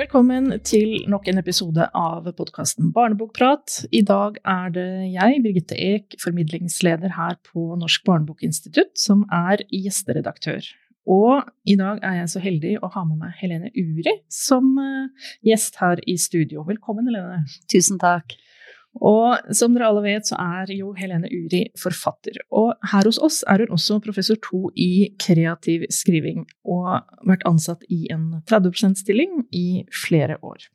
Velkommen til nok en episode av podkasten Barnebokprat. I dag er det jeg, Birgitte Eek, formidlingsleder her på Norsk barnebokinstitutt, som er gjesteredaktør. Og i dag er jeg så heldig å ha med meg Helene Uri som eh, gjest her i studio. Velkommen, Helene. Tusen takk. Og som dere alle vet, så er jo Helene Uri forfatter. Og her hos oss er hun også professor to i kreativ skriving, og vært ansatt i en 30 %-stilling i flere år.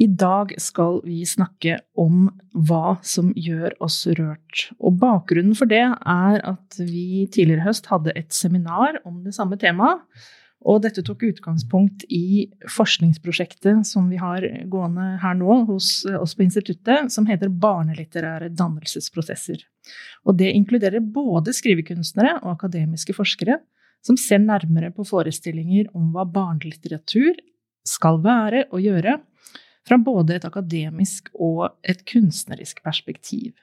I dag skal vi snakke om hva som gjør oss rørt. Og bakgrunnen for det er at vi tidligere i høst hadde et seminar om det samme temaet. Og dette tok utgangspunkt i forskningsprosjektet som vi har gående her nå hos oss på instituttet, som heter Barnelitterære dannelsesprosesser. Og det inkluderer både skrivekunstnere og akademiske forskere som ser nærmere på forestillinger om hva barnelitteratur skal være og gjøre, fra både et akademisk og et kunstnerisk perspektiv.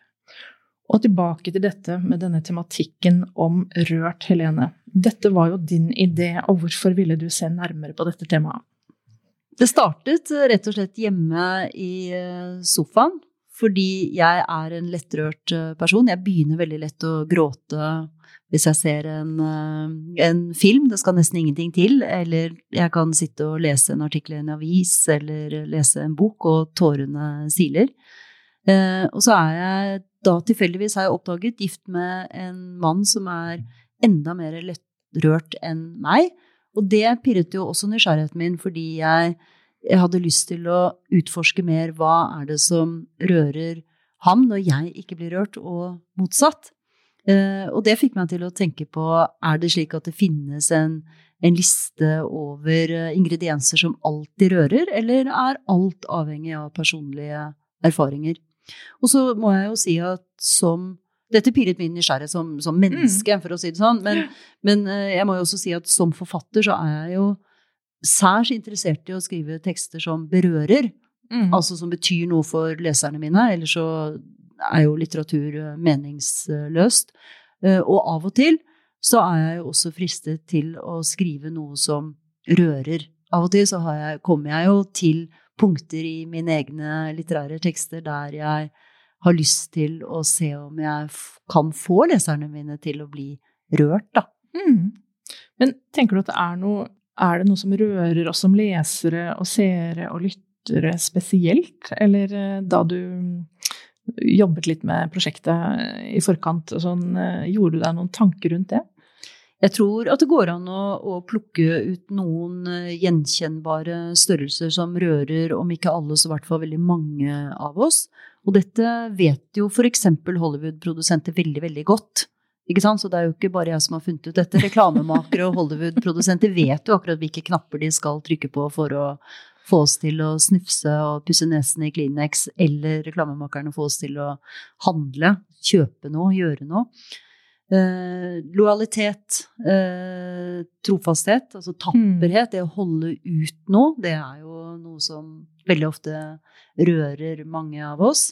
Og tilbake til dette med denne tematikken om rørt, Helene. Dette var jo din idé, og hvorfor ville du se nærmere på dette temaet? Det startet eh, rett og slett hjemme i eh, sofaen, fordi jeg er en lettrørt eh, person. Jeg begynner veldig lett å gråte hvis jeg ser en, en, film. Det skal nesten ingenting til. Eller jeg kan sitte og lese en artikkel i en avis, eller lese en bok, og tårene siler. Og så er jeg da tilfeldigvis har jeg oppdaget gift med en mann som er enda mer lettrørt enn meg. Og det pirret jo også nysgjerrigheten min, fordi jeg, jeg, hadde lyst til å utforske mer hva er det som rører ham når jeg ikke blir rørt, og motsatt. Eh, og det fikk meg til å tenke på er det slik at det finnes en, en liste over eh, ingredienser som alltid rører, eller er alt avhengig av personlige erfaringer? Og så må jeg jo si at som dette pirret min nysgjerrighet som, som, menneske, mm. for å si det sånn. Men, men, eh, jeg må jo også si at som forfatter så er jeg jo særs interessert i å skrive tekster som berører. Mm. Altså som betyr noe for leserne mine. Ellers så er jo litteratur eh, meningsløst. Eh, og av og til så er jeg jo også fristet til å skrive noe som rører. Av og til så jeg, kommer jeg jo til punkter i mine egne litterære tekster der jeg har lyst til å se om jeg kan få leserne mine til å bli rørt, da. Mm. Men tenker du at det er noe Er det noe som rører oss som lesere og seere og lyttere spesielt? Eller eh, da du jobbet litt med prosjektet i forkant, sånn, eh, gjorde du deg noen tanker rundt det? Jeg tror at det går an å, å, plukke ut noen eh, gjenkjennbare størrelser som rører, om ikke alle, så i hvert fall veldig mange av oss. Og dette vet jo f.eks. Hollywood-produsenter veldig, veldig godt. Ikke sant? Så det er jo ikke bare jeg som har funnet ut dette. Reklamemakere og Hollywood-produsenter vet jo akkurat hvilke knapper de skal trykke på for å få oss til å snufse og pusse nesen i Kleenex, eller reklamemakerne få oss til å handle, kjøpe noe, gjøre noe. Eh, lojalitet, eh, trofasthet, altså tapperhet, det å holde ut noe, det er jo noe som veldig ofte rører mange av oss.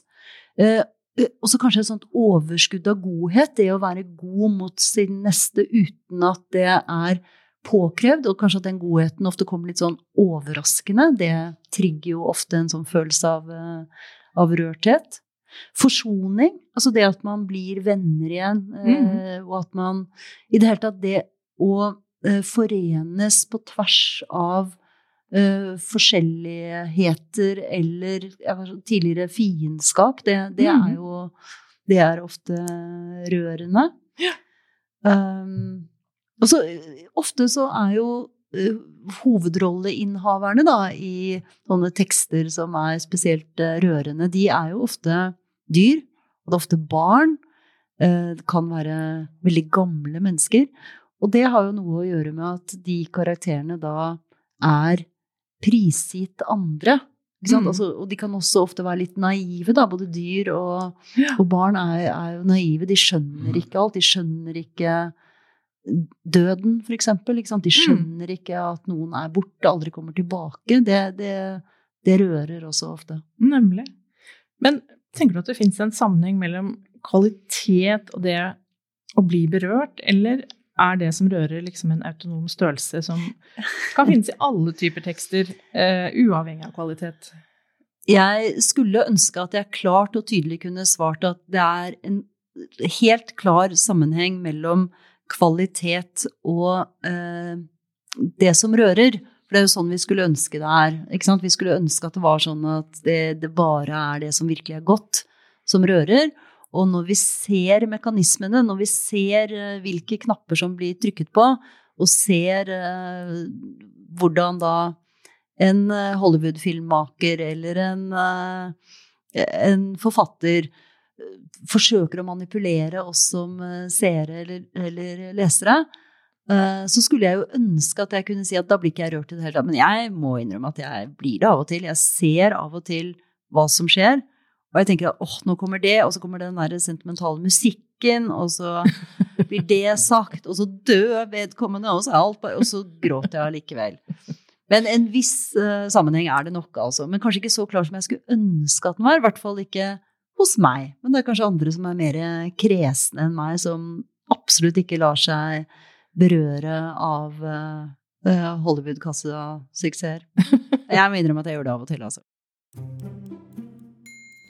Eh, og også kanskje et sånt overskudd av godhet, det å være god mot sin neste uten at det er påkrevd, og kanskje at den godheten ofte kommer litt sånn overraskende. Det trigger jo ofte en sånn følelse av, eh, av rørthet. Forsoning, altså det at man blir venner igjen, mm. eh, og at man I det hele tatt det å eh, forenes på tvers av Uh, forskjelligheter eller tidligere fiendskap, det, det mm. er jo Det er ofte rørende. Ja. Um, og så ofte så er jo uh, hovedrolleinnehaverne da, i sånne tekster som er spesielt uh, rørende, de er jo ofte dyr, og det er ofte barn. Eh, det kan være veldig gamle mennesker. Og det har jo noe å gjøre med at de karakterene da er prisgitt andre. Mm. Altså, og de kan også ofte være litt naive, da. Både dyr og, ja. og barn er, er, jo naive. De skjønner ikke alt. De skjønner ikke døden, for eksempel. De mm. skjønner ikke at noen er borte, aldri kommer tilbake. Det, det, det rører også ofte. Nemlig. Men Tenker du at det fins en sammenheng mellom kvalitet og det å bli berørt, eller er det som rører liksom en autonom størrelse som kan finnes i alle typer tekster, uh, uavhengig av kvalitet? Jeg skulle ønske at jeg klart og tydelig kunne svart at det er en helt klar sammenheng mellom kvalitet og uh, det som rører. For det er jo sånn vi skulle ønske det er. Ikke sant? Vi skulle ønske at det var sånn at det, det bare er det som virkelig er godt, som rører. Og når vi ser mekanismene, når vi ser uh, hvilke knapper som blir trykket på, og ser uh, hvordan da en uh, Hollywood-filmmaker eller en, en forfatter forsøker å manipulere oss som seere eller, eller lesere, så skulle jeg jo ønske at jeg kunne si at da blir ikke jeg rørt i det hele tatt. Men jeg må innrømme at jeg blir det av og til. Jeg ser av og til hva som skjer. Og jeg tenker at åh, nå kommer det, og så kommer den der sentimentale musikken, og så blir det sagt, og så dør vedkommende, og så, alt, og så gråter jeg allikevel. Men en viss uh, sammenheng er det nok, altså. Men kanskje ikke så klar som jeg skulle ønske at den var. I hvert fall ikke hos meg. Men det er kanskje andre som er mer kresne enn meg, som absolutt ikke lar seg berøre av uh, uh, Hollywood-kassasuksesser. Jeg må innrømme at jeg gjør det av og til, altså.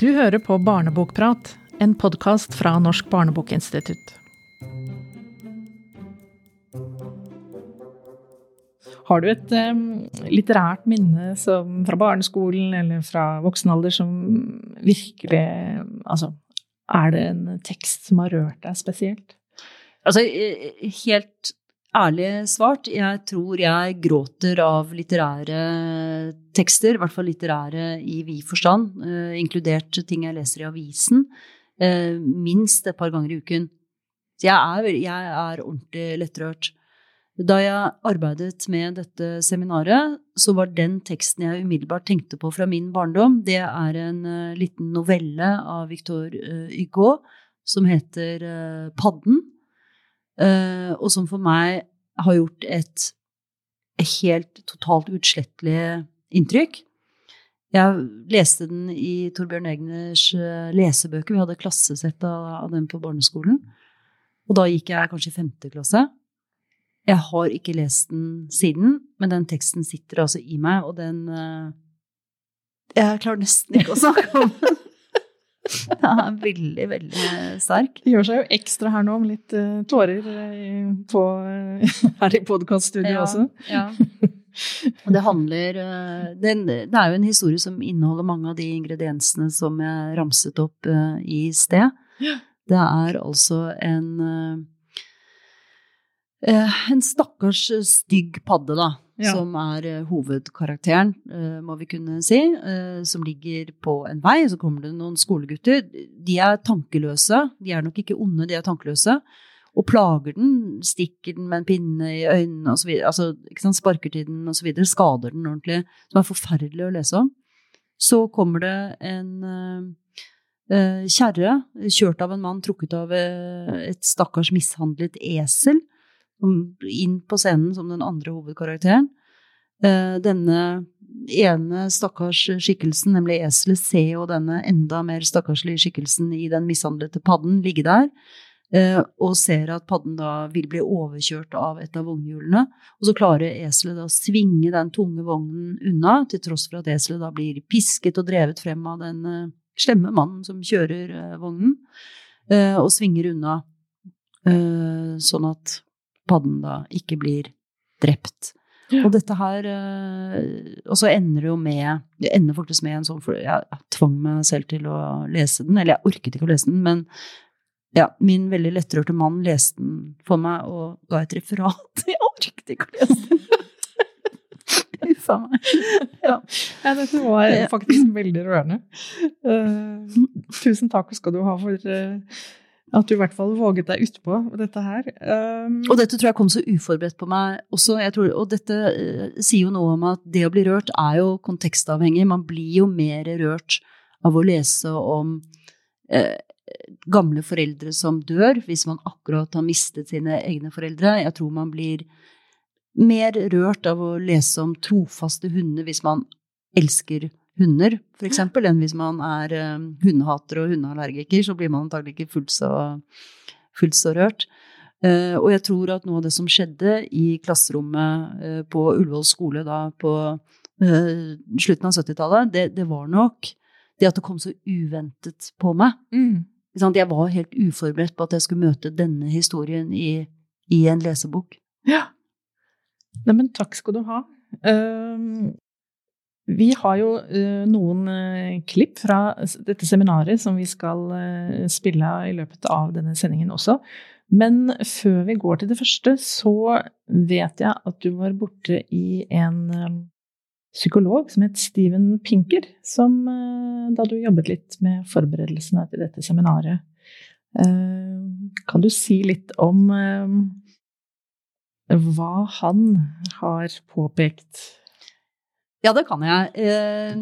Du hører på Barnebokprat, en podkast fra Norsk barnebokinstitutt. Har du et um, litterært minne som, fra barneskolen eller fra voksen alder som virkelig Altså, er det en tekst som har rørt deg spesielt? Altså, helt ærlig svart, jeg tror jeg gråter av litterære tekster, i hvert fall litterære i vid forstand, uh, inkludert ting jeg leser i avisen, uh, minst et par ganger i uken. Så jeg er, jeg er ordentlig lettrørt. Da jeg arbeidet med dette seminaret, så var den teksten jeg umiddelbart tenkte på fra min barndom, det er en liten novelle av Victor Hugo som heter Padden. Uh, og som for meg har gjort et helt totalt utslettelig inntrykk. Jeg leste den i Torbjørn Egners eh, lesebøker. Vi hadde klassesett av, den på barneskolen. Og da gikk jeg kanskje i femte klasse. Jeg har ikke lest den siden, men den teksten sitter altså i meg, og den eh, Jeg klarer nesten ikke å snakke om den. Er veldig, veldig sterk. Det gjør seg jo ekstra her nå, med litt uh, tårer uh, på, uh, her i podkaststudioet ja, også. Ja. Og det handler det, det, er jo en historie som inneholder mange av de ingrediensene som jeg ramset opp i sted. Det er altså en en stakkars stygg padde, da ja. som er uh, hovedkarakteren, må vi kunne si, som ligger på en vei. Så kommer det noen skolegutter. De er tankeløse. De er nok ikke onde, de er tankeløse. Og plager den, stikker den med en pinne i øynene osv. Altså, sparker til den osv. Skader den ordentlig. Som er forferdelig å lese om. Så kommer det en kjerre kjørt av en mann trukket av et stakkars mishandlet esel inn på scenen som den andre hovedkarakteren. Eh, denne ene stakkars skikkelsen, nemlig eselet, ser jo denne enda mer stakkarslige skikkelsen i den mishandlete padden ligge der, eh, og ser at padden da vil bli overkjørt av et av vognhjulene. Og så klarer eselet å svinge den tunge vognen unna, til tross for at eselet da blir pisket og drevet frem av den eh, slemme mannen som kjører vognen, og svinger unna. Sånn at padden da ikke blir drept. Og dette her eh, Og så ender det jo med Det ender faktisk med en sånn For jeg tvang meg selv til å lese den. Eller jeg orket ikke å lese den, men ja, min veldig lettrørte mann leste den for meg og ga et referat. Jeg orket ikke å lese den! Huff a meg. Ja. ja. dette var faktisk veldig rørende. Uh, tusen takk skal du ha for uh, at du i hvert fall våget deg utpå dette her. Um, og dette tror jeg kom så uforberedt på meg også. Tror, og dette uh, sier jo noe om at det å bli rørt er jo kontekstavhengig. Man blir jo mer rørt av å lese om uh, gamle foreldre som dør, hvis man akkurat har mistet sine egne foreldre. Jeg tror man blir mer rørt av å lese om trofaste hunder hvis man elsker hunder, f.eks., enn hvis man er uh, hundehater og hundeallergiker. Så blir man antagelig ikke fullt så, fullt så rørt. Uh, og jeg tror at noe av det som skjedde i klasserommet uh, på Ullevål skole da på slutten av 70-tallet, det, det, var nok det at det kom så uventet på meg. Mm. Jeg var helt uforberedt på at jeg skulle møte denne historien i, i en lesebok. Ja. Neimen, takk skal du ha. Uh, vi har jo uh, noen uh, klipp fra dette seminaret som vi skal uh, spille av i løpet av denne sendingen også. Men før vi går til det første, så vet jeg at du var borte i en psykolog som het Steven Pinker, som, da du jobbet litt med forberedelsene til dette seminaret. Kan du si litt om hva han har påpekt ja, det kan jeg. Eh,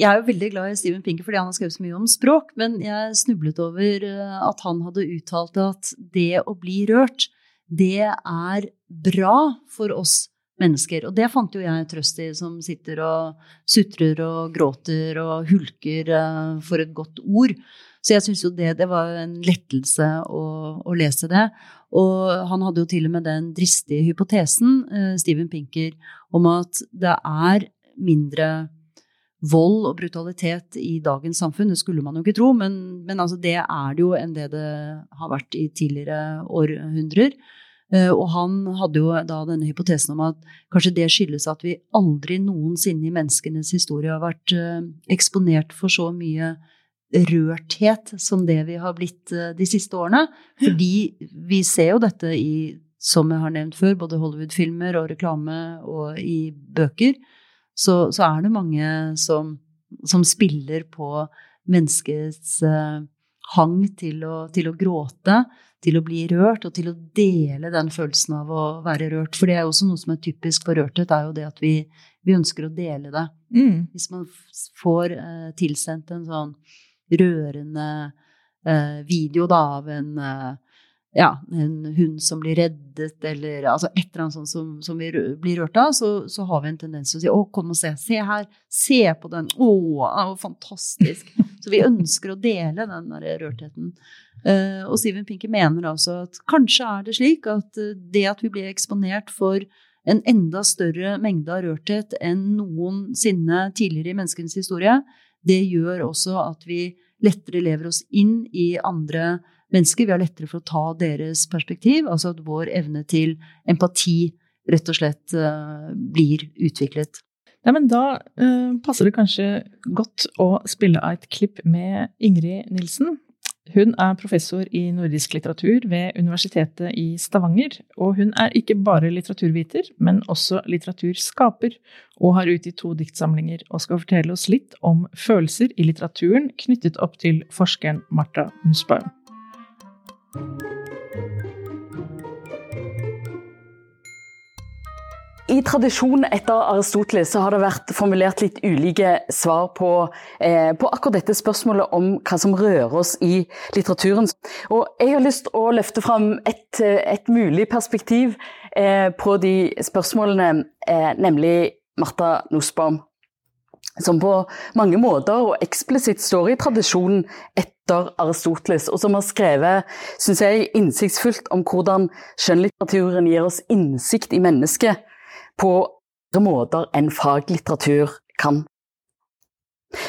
jeg er jo veldig glad i Steven Pinker fordi han har skrevet så mye om språk, men jeg snublet over eh, at han hadde uttalt at det å bli rørt, det er bra for oss mennesker. Og det fant jo jeg trøst i, som sitter og sutrer og gråter og hulker eh, for et godt ord. Så jeg syns jo det, det var en lettelse å, å, lese det. Og han hadde jo til og med den dristige hypotesen, Steven Pinker, om at det er mindre vold og brutalitet i dagens samfunn. Det skulle man jo ikke tro, men, men altså det er det jo enn det det har vært i tidligere århundrer. Uh, og han hadde jo da denne hypotesen om at kanskje det skyldes at vi aldri noensinne i menneskenes historie har vært uh, eksponert for så mye rørthet som det vi har blitt uh, de siste årene. Fordi vi ser jo dette i, som jeg har nevnt før, både Hollywood-filmer og reklame og i bøker så, så er det mange som, som spiller på menneskets eh, hang til å, til å, gråte, til å bli rørt, og til å dele den følelsen av å være rørt. For det er også noe som er typisk for rørthet, er jo det at vi, vi ønsker å dele det. Mm. Hvis man får eh, tilsendt en sånn rørende eh, video da, av en ja, en hund som blir reddet, eller altså et eller annet sånt som, som vi blir rørt av, så, så, har vi en tendens til å si 'Å, kom og se. Se her. Se på den. Å, å fantastisk.' Så vi ønsker å dele den der rørtheten. Uh, og Steven Pinker mener altså at kanskje er det slik at eh, det at vi blir eksponert for en enda større mengde av rørthet enn noensinne tidligere i menneskenes historie, det gjør også at vi lettere lever oss inn i andre mennesker. Vi har lettere for å ta deres perspektiv. Altså at vår evne til empati rett og slett uh, blir utviklet. Ja, men da uh, passer det kanskje godt å spille av et klipp med Ingrid Nilsen. Hun er professor i nordisk litteratur ved Universitetet i Stavanger. Og hun er ikke bare litteraturviter, men også litteraturskaper, og har utgitt to diktsamlinger og skal fortelle oss litt om følelser i litteraturen knyttet opp til forskeren Marta Nussbaum. I tradisjonen etter Aristoteles så har det vært formulert litt ulike svar på, eh, på, akkurat dette spørsmålet om hva som rører oss i litteraturen. Og jeg har lyst til å løfte fram et, et mulig perspektiv eh, på de spørsmålene, eh, nemlig Martha Nussbaum som på mange måter og eksplisitt står i tradisjonen etter Aristoteles, og som har skrevet synes jeg, innsiktsfullt om hvordan skjønnlitteraturen gir oss innsikt i mennesket på andre måter enn faglitteratur kan.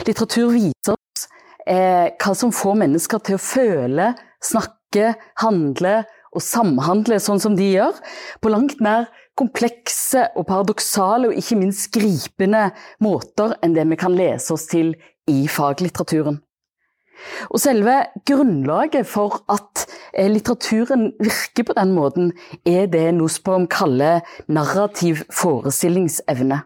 Litteratur viser oss eh, hva som får mennesker til å føle, snakke, handle og samhandle sånn som de gjør, på langt mer komplekse og paradoksale og ikke minst gripende måter enn det vi kan lese oss til i faglitteraturen. Og selve grunnlaget for at eh, litteraturen virker på den måten, er det Nussbaum kaller narrativ forestillingsevne.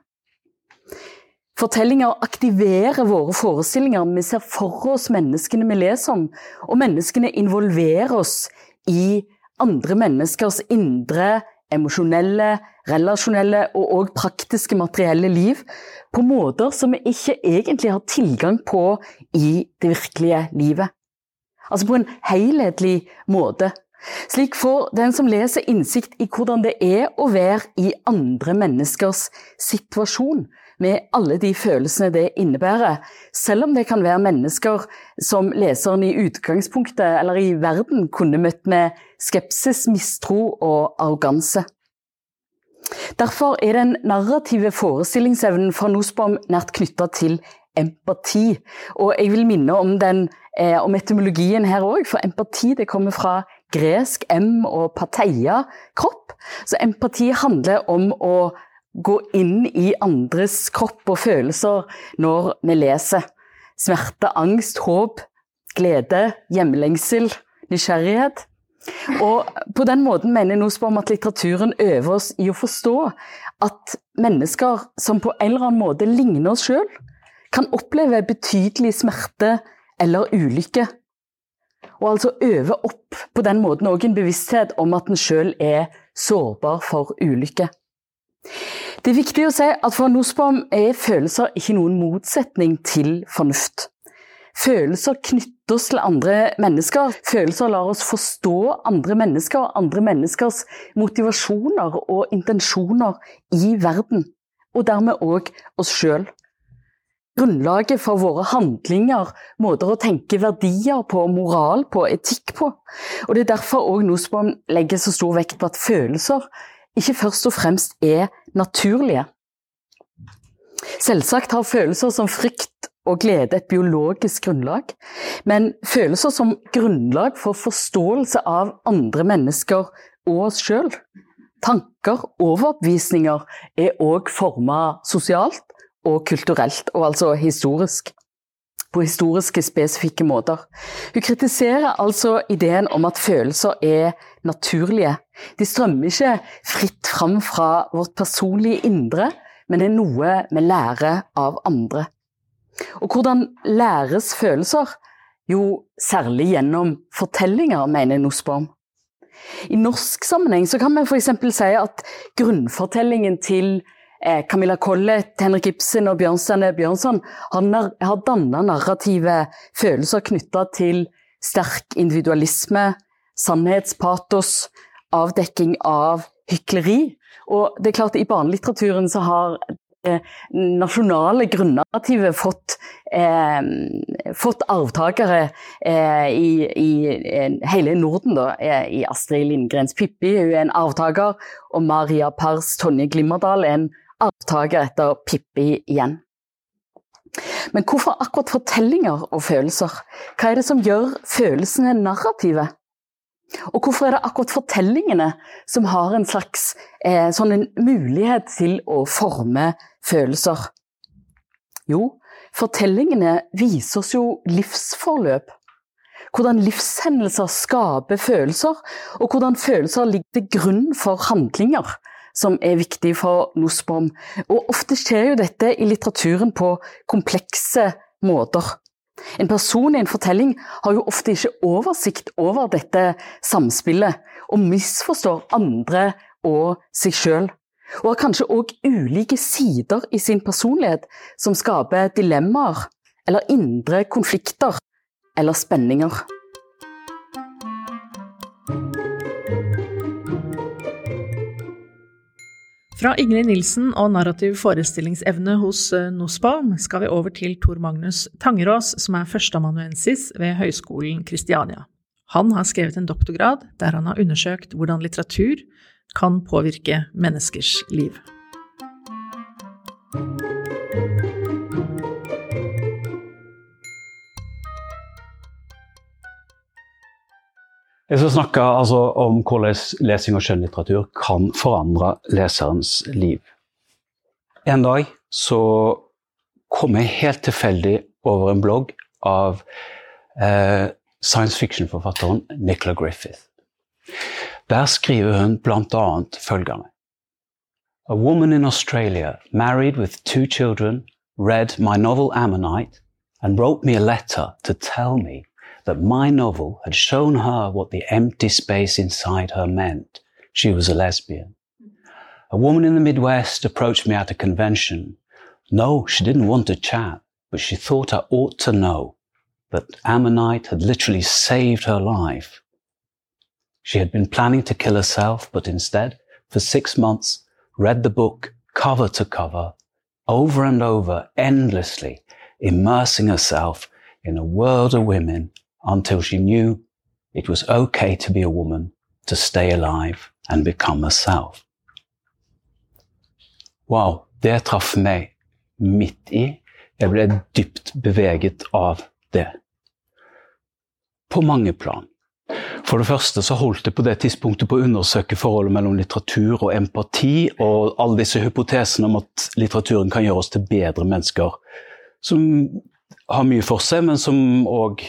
Fortellinger aktiverer våre forestillinger. Vi ser for oss menneskene vi leser om, og menneskene involverer oss i andre menneskers indre emosjonelle, relasjonelle og òg praktiske materielle liv på måter som vi ikke egentlig har tilgang på i det virkelige livet. Altså på en helhetlig måte. Slik får den som leser innsikt i hvordan det er å være i andre menneskers situasjon, med alle de følelsene det innebærer, selv om det kan være mennesker som leseren i utgangspunktet eller i verden kunne møtt med skepsis, mistro og arroganse. Derfor er den narrative forestillingsevnen fra Nussbaum nært knytta til empati. Og jeg vil minne om, den, eh, om etymologien her òg, for empati det kommer fra gresk m og pateia, kropp. Så empati handler om å gå inn i andres kropp og følelser når vi leser. Smerte, angst, håp, glede, hjemlengsel, nysgjerrighet. Og på den måten mener Nussbaum at litteraturen øver oss i å forstå at mennesker som på en eller annen måte ligner oss sjøl, kan oppleve betydelig smerte eller ulykke. Og altså øve opp på den måten òg en bevissthet om at en sjøl er sårbar for ulykke. Det er viktig å si at for Nussbaum er følelser ikke noen motsetning til fornuft. Følelser knytter oss til andre mennesker. Følelser lar oss forstå andre mennesker og andre menneskers motivasjoner og intensjoner i verden, og dermed òg oss sjøl grunnlaget for våre handlinger, måter å tenke verdier på, moral på, etikk på. Og Det er derfor òg Nussbaum legger så stor vekt på at følelser ikke først og fremst er naturlige. Selvsagt har følelser som frykt og glede et biologisk grunnlag, men følelser som grunnlag for forståelse av andre mennesker og oss sjøl. Tanker, og overbevisninger, er òg forma sosialt og kulturelt, og altså historisk. På historiske, spesifikke måter. Hun kritiserer altså ideen om at følelser er naturlige. De strømmer ikke fritt fram fra vårt personlige indre, men det er noe vi lærer av andre. Og hvordan læres følelser? Jo, særlig gjennom fortellinger, mener Nussbaum. I norsk sammenheng kan vi f.eks. si at grunnfortellingen til Camilla Collett, Henrik Ibsen og Bjørnstjerne Bjørnson har, danna narrative følelser knytta til sterk individualisme, sannhetspatos, avdekking av hykleri. Og det er klart, i barnelitteraturen så har det nasjonale grunnartivet fått, eh, fått arvtakere eh, i, i, eh, hele Norden. Da, eh, I Astrid Lindgrens Pippi hun er en arvtaker, og Maria Pars Tonje Glimmerdal er en arvtaker etter Pippi igjen. Men hvorfor akkurat fortellinger og følelser? Hva er det som gjør følelsene narrative? Og hvorfor er det akkurat fortellingene som har en slags eh, sånn en mulighet til å forme følelser? Jo, fortellingene viser oss jo livsforløp. Hvordan livshendelser skaper følelser, og hvordan følelser ligger til grunn for handlinger som er viktig for Nussbaum. Og ofte skjer jo dette i litteraturen på komplekse måter. En person i en fortelling har jo ofte ikke oversikt over dette samspillet, og misforstår andre og seg sjøl. Og har kanskje òg ulike sider i sin personlighet som skaper dilemmaer eller indre konflikter eller spenninger. Fra Ingrid Nilsen og narrativ forestillingsevne hos eh, Nussbaum skal vi over til Tor Magnus Tangerås, som er førsteamanuensis ved Høgskolen Kristiania. Han har skrevet en doktorgrad der han har undersøkt hvordan litteratur kan påvirke menneskers liv. Jeg skal snakke altså, om hvordan lesing av skjønnlitteratur kan forandre leserens liv. En dag så kom jeg helt tilfeldig over en blogg av eh, science fiction-forfatteren Nicola Griffith. Der skriver hun bl.a. følgende. A woman in Australia, married with two children, read my novel Ammonite and wrote me a letter to tell me that my novel had shown her what the empty space inside her meant. She was a lesbian. A woman in the Midwest approached me at a convention. No, she didn't want to chat, but she thought I ought to know that Ammonite had literally saved her life. She had been planning to kill herself, but instead, for six months, read the book cover to cover, over and over, endlessly, immersing herself in a world of women until she knew it was okay to be a woman, to stay alive and become herself. Wow, det traff meg midt i. Jeg ble dypt beveget av det. På mange plan. For det første så holdt jeg på det tidspunktet på å undersøke forholdet mellom litteratur og empati, og alle disse hypotesene om at litteraturen kan gjøre oss til bedre mennesker. Som har mye for seg, men som òg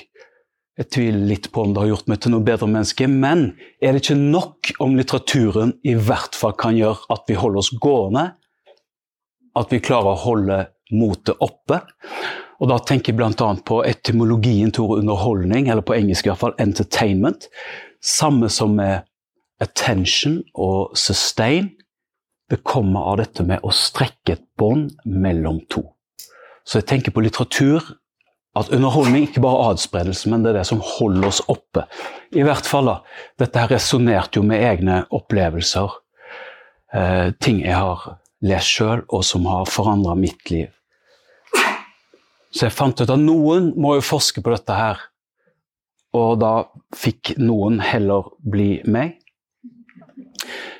jeg tviler litt på om det har gjort meg til noe bedre menneske. Men er det ikke nok om litteraturen i hvert fall kan gjøre at vi holder oss gående? At vi klarer å holde motet oppe? Og da tenker jeg bl.a. på etymologien til ordet underholdning, eller på engelsk i hvert fall entertainment. Samme som med attention og sustain. Det kommer av dette med å strekke et bånd mellom to. Så jeg tenker på litteratur at underholdning ikke bare er adspredelse, men det er det som holder oss oppe. I hvert fall da, Dette her resonnerte jo med egne opplevelser. Eh, ting jeg har lest sjøl, og som har forandra mitt liv. Så jeg fant ut at noen må jo forske på dette her. Og da fikk noen heller bli meg.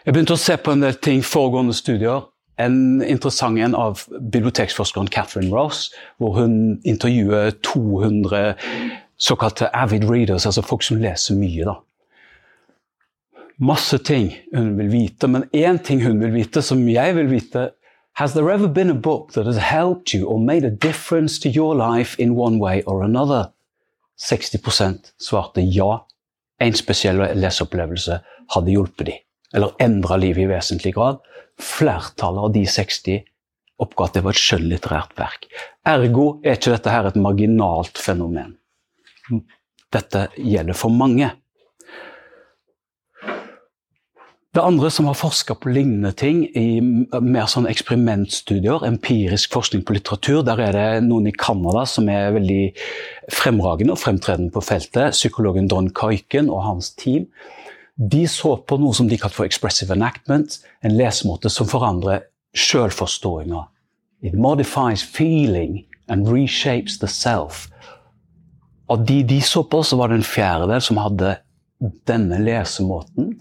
Jeg begynte å se på en del ting, foregående studier, en interessant en av biblioteksforskeren Catherine Ross, hvor hun intervjuer 200 såkalte avid readers, altså folk som leser mye. da. Masse ting hun vil vite, men én ting hun vil vite, som jeg vil vite Has there ever been a book that has helped you or made a difference to your life in one way or another? 60% svarte ja. En spesiell leseopplevelse hadde hjulpet dem, eller endra livet i vesentlig grad. Flertallet av de 60 oppga at det var et skjønnlitterært verk. Ergo er ikke dette her et marginalt fenomen. Dette gjelder for mange. Det andre som har forska på lignende ting i mer sånn eksperimentstudier, empirisk forskning på litteratur, der er det noen i Canada som er veldig fremragende og fremtredende på feltet. Psykologen Don Kaiken og hans team. De så på noe som de kalte for expressive enactment, en lesemåte som forandrer sjølforståinga. It modifies feeling and reshapes the self. Av de de så på, så var det en fjerdedel som hadde denne lesemåten.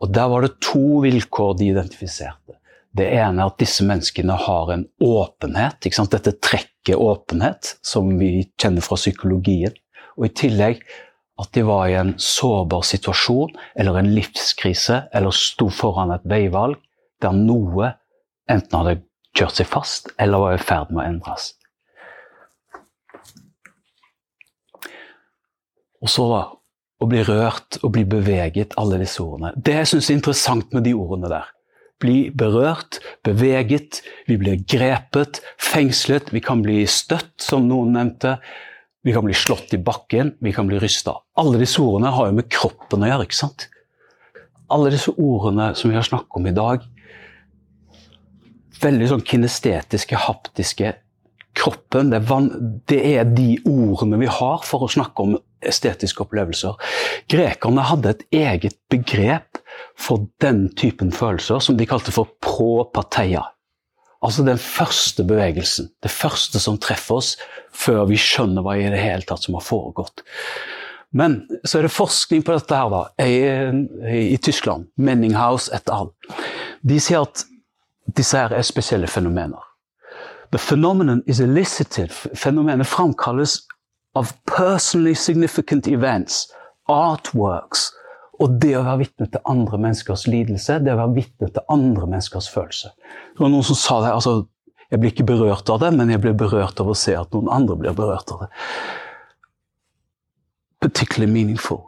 Og der var det to vilkår de identifiserte. Det ene er at disse menneskene har en åpenhet. Dette trekket åpenhet, som vi kjenner fra psykologien. Og i tillegg at de var i en sårbar situasjon eller en livskrise eller sto foran et veivalg der noe enten hadde kjørt seg fast eller var i ferd med å endres. Og så da, å bli rørt og bli beveget, alle disse ordene. Det jeg syns er interessant med de ordene der. Bli berørt, beveget, vi blir grepet, fengslet, vi kan bli støtt, som noen nevnte. Vi kan bli slått i bakken, vi kan bli rysta. Alle disse ordene har jo med kroppen å gjøre. ikke sant? Alle disse ordene som vi har snakket om i dag, veldig sånn kinestetiske, haptiske Kroppen, det er, det er de ordene vi har for å snakke om estetiske opplevelser. Grekerne hadde et eget begrep for den typen følelser som de kalte for propateia. Altså den første bevegelsen, det første som treffer oss før vi skjønner hva i det hele tatt som har foregått. Men så er det forskning på dette her da, i, i Tyskland. Menninghaus et al. De sier at disse her er spesielle fenomener. The phenomenon is elicited. Fenomenet framkalles av personally significant events, artworks, og det å være vitne til andre menneskers lidelse, det å være vitne til andre menneskers følelse. Det var noen som sa det, altså, Jeg blir ikke berørt av det, men jeg blir berørt av å se at noen andre blir berørt av det. Particularly meaningful.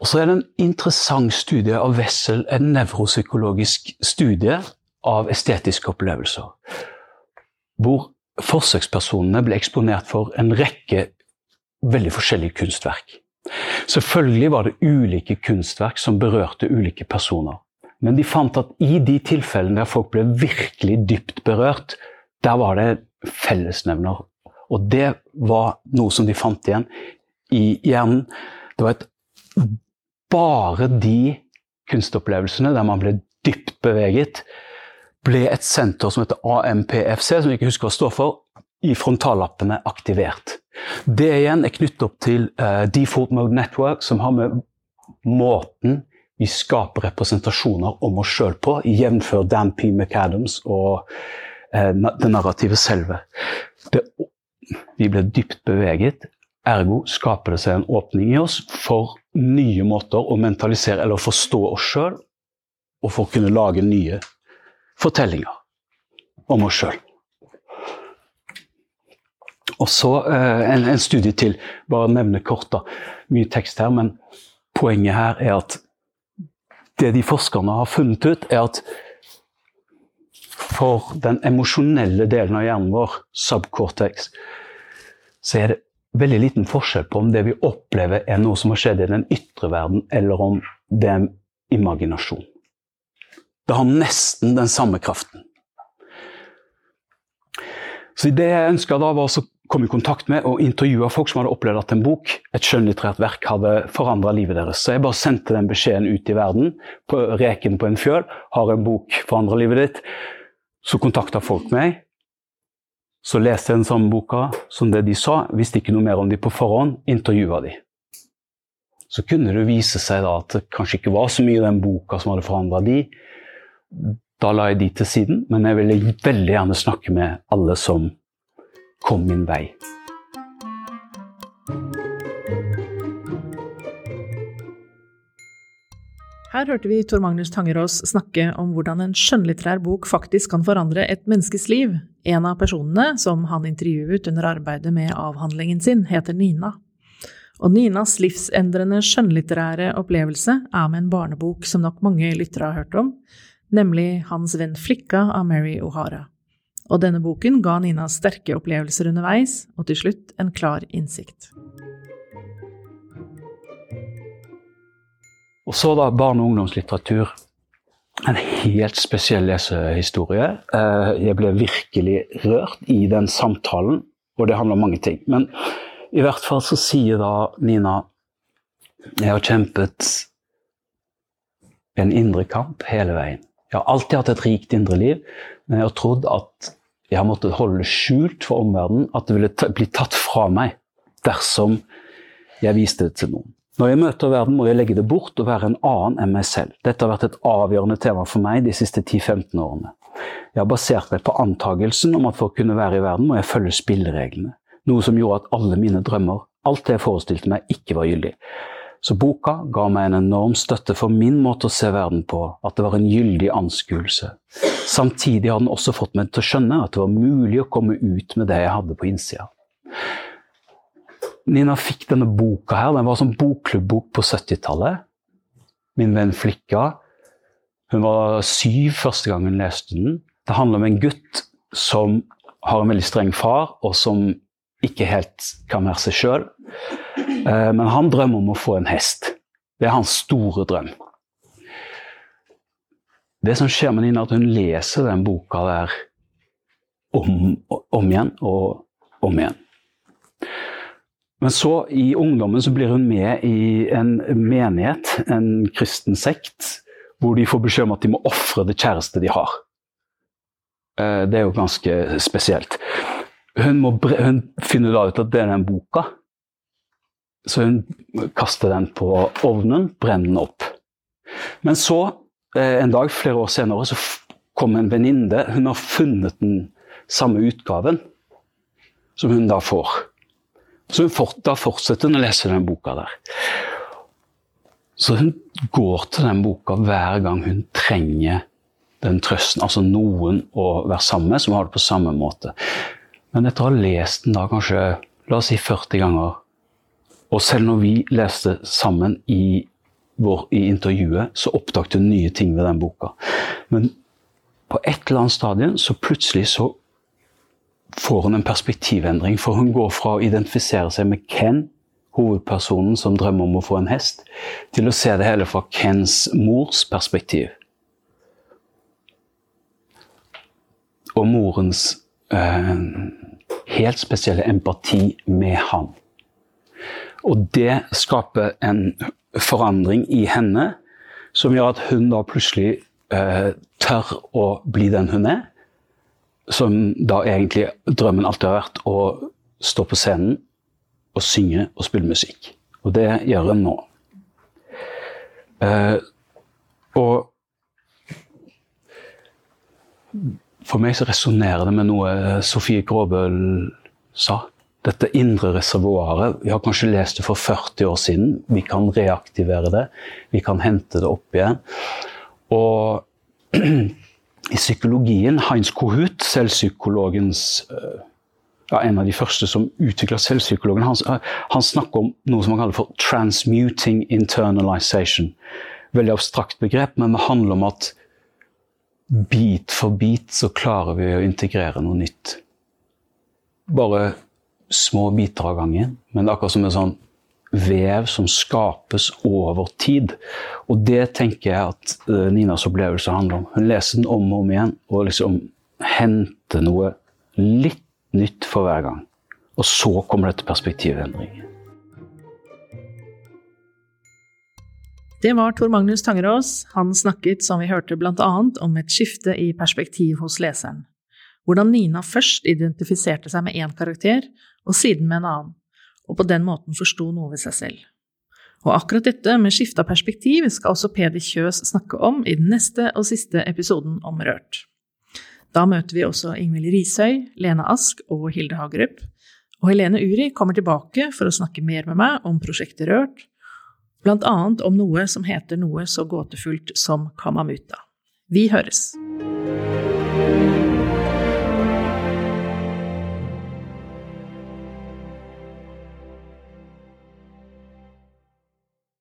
Og så er det en interessant studie av Wessel, en nevropsykologisk studie av estetiske opplevelser. Hvor forsøkspersonene ble eksponert for en rekke veldig forskjellige kunstverk. Selvfølgelig var det ulike kunstverk som berørte ulike personer. Men de fant at i de tilfellene der folk ble virkelig dypt berørt, der var det fellesnevner. Og det var noe som de fant igjen i hjernen. Det var et bare de kunstopplevelsene der man ble dypt beveget, ble et senter som heter AMPFC, som jeg ikke husker hva står for, i frontallappene aktivert. Det igjen er knyttet opp til uh, Default Mode Network, som har med måten vi skaper representasjoner om oss sjøl på, jf. Dan P. McAdams og uh, det narrative selve. Det, vi ble dypt beveget, ergo skaper det seg en åpning i oss for nye måter å mentalisere eller forstå oss sjøl, og for å kunne lage nye fortellinger om oss sjøl. Og så eh, en, en, studie til. Bare nevne kort, da. Mye tekst her, men poenget her er at det de forskerne har funnet ut, er at for den emosjonelle delen av hjernen vår, subcortex, så er det veldig liten forskjell på om det vi opplever er noe som har skjedd i den ytre verden, eller om det er en imaginasjon. Det har nesten den samme kraften. Så det jeg ønska da, var å komme i kontakt med og intervjua folk som hadde opplevd at en bok, et skjønnlitterært verk, hadde forandra livet deres. Så jeg bare sendte den beskjeden ut i verden, på reken på en fjøl. Har en bok forandra livet ditt? Så kontakta folk meg. Så leste jeg den samme boka som det de sa, visste ikke noe mer om de på forhånd, intervjua de. Så kunne det vise seg da at det kanskje ikke var så mye i den boka som hadde forandra de. Da la jeg de til siden, men jeg ville veldig gjerne snakke med alle som kom min vei. Her hørte vi Tor Magnus Tangerås snakke om hvordan en skjønnlitterær bok faktisk kan forandre et menneskes liv. En av personene som han intervjuet under arbeidet med avhandlingen sin, heter Nina. Og Ninas livsendrende skjønnlitterære opplevelse er med en barnebok som nok mange lyttere har hørt om, nemlig Hans venn Flikka av Mary O'Hara. Og denne boken ga Nina sterke opplevelser underveis, og til slutt en klar innsikt. Og så da barne- og ungdomslitteratur. En helt spesiell lesehistorie. Eh, jeg ble virkelig rørt i den samtalen, og det handler om mange ting. Men i hvert fall så sier da Nina jeg har kjempet en indre kamp hele veien. Jeg har alltid hatt et rikt indre liv, jeg har trodd at jeg har måttet holde skjult for omverdenen, at det ville bli tatt fra meg dersom jeg viste det til noen. Når jeg møter verden, må jeg legge det bort og være en annen enn meg selv. Dette har vært et avgjørende tema for meg de siste 10-15 årene. Jeg har basert meg på antagelsen om at for å kunne være i verden, må jeg følge spillereglene. Noe som gjorde at alle mine drømmer, alt det jeg forestilte meg, ikke var gyldig. Så boka ga meg en enorm støtte for min måte å se verden på, at det var en gyldig anskuelse. Samtidig har den også fått meg til å skjønne at det var mulig å komme ut med det jeg hadde på innsida. Nina fikk denne boka her, den var som bokklubbok på 70-tallet. Min venn Flikka. Hun var syv første gang hun leste den. Det handler om en gutt som har en veldig streng far, og som ikke helt kan være seg sjøl. Eh, men han drømmer om å få en hest. Det er hans store drøm. Det som skjer med Nina, er at hun leser den boka der om, om igjen og om igjen. Men så, i ungdommen, så blir hun med i en menighet, en kristen sekt, hvor de får beskjed om at de må ofre det kjæreste de har. Eh, det er jo ganske spesielt. Hun, må, hun finner da ut at det er den boka så hun kaster den på ovnen, brenner den opp. Men så, en dag flere år senere, så kom en venninne. Hun har funnet den samme utgaven som hun da får. Så fort, da fortsetter hun å lese den boka der. Så hun går til den boka hver gang hun trenger den trøsten. Altså noen å være sammen med som har det på samme måte. Men etter å ha lest den da kanskje la oss si 40 ganger, og selv når vi leste sammen i, vår, i intervjuet, så oppdaget hun nye ting ved den boka. Men på et eller annet stadium så plutselig så får hun en perspektivendring. For hun går fra å identifisere seg med Ken, hovedpersonen som drømmer om å få en hest, til å se det hele fra Kens mors perspektiv. Og morens eh, helt spesielle empati med han. Og det skaper en forandring i henne som gjør at hun da plutselig eh, tør å bli den hun er. Som da egentlig drømmen alltid har vært å stå på scenen og synge og spille musikk. Og det gjør hun nå. Eh, og for meg så resonnerer det med noe Sofie Gråbøl sa. Dette indre reservoaret. Vi har kanskje lest det for 40 år siden. Vi kan reaktivere det. Vi kan hente det opp igjen. Og i psykologien, Heinz Kohut, selvpsykologens eh, ja, en av de første som utvikla selvpsykologen, han, han, snakker om noe som han kaller for 'transmuting internalization'. Veldig abstrakt begrep, men det handler om at bit for bit så klarer vi å integrere noe nytt. Bare små biter av gangen, men det er akkurat som en sånn vev som skapes over tid. Og det tenker jeg at uh, Ninas opplevelse handler om. Hun leser den om og om igjen og liksom henter noe litt nytt for hver gang. Og så kommer dette perspektivendringen. Det var Tor Magnus Tangerås. Han snakket, som vi hørte, bl.a. om et skifte i perspektiv hos leseren. Hvordan Nina først identifiserte seg med én karakter, og siden med en annen, og på den måten forsto noe ved seg selv. Og akkurat dette med skifte av perspektiv skal også Peder Kjøs snakke om i den neste og siste episoden om Rørt. Da møter vi også Ingvild Rishøi, Lene Ask og Hilde Hagerup. Og Helene Uri kommer tilbake for å snakke mer med meg om prosjektet Rørt, blant annet om noe som heter noe så gåtefullt som Kamamuta. Vi høres!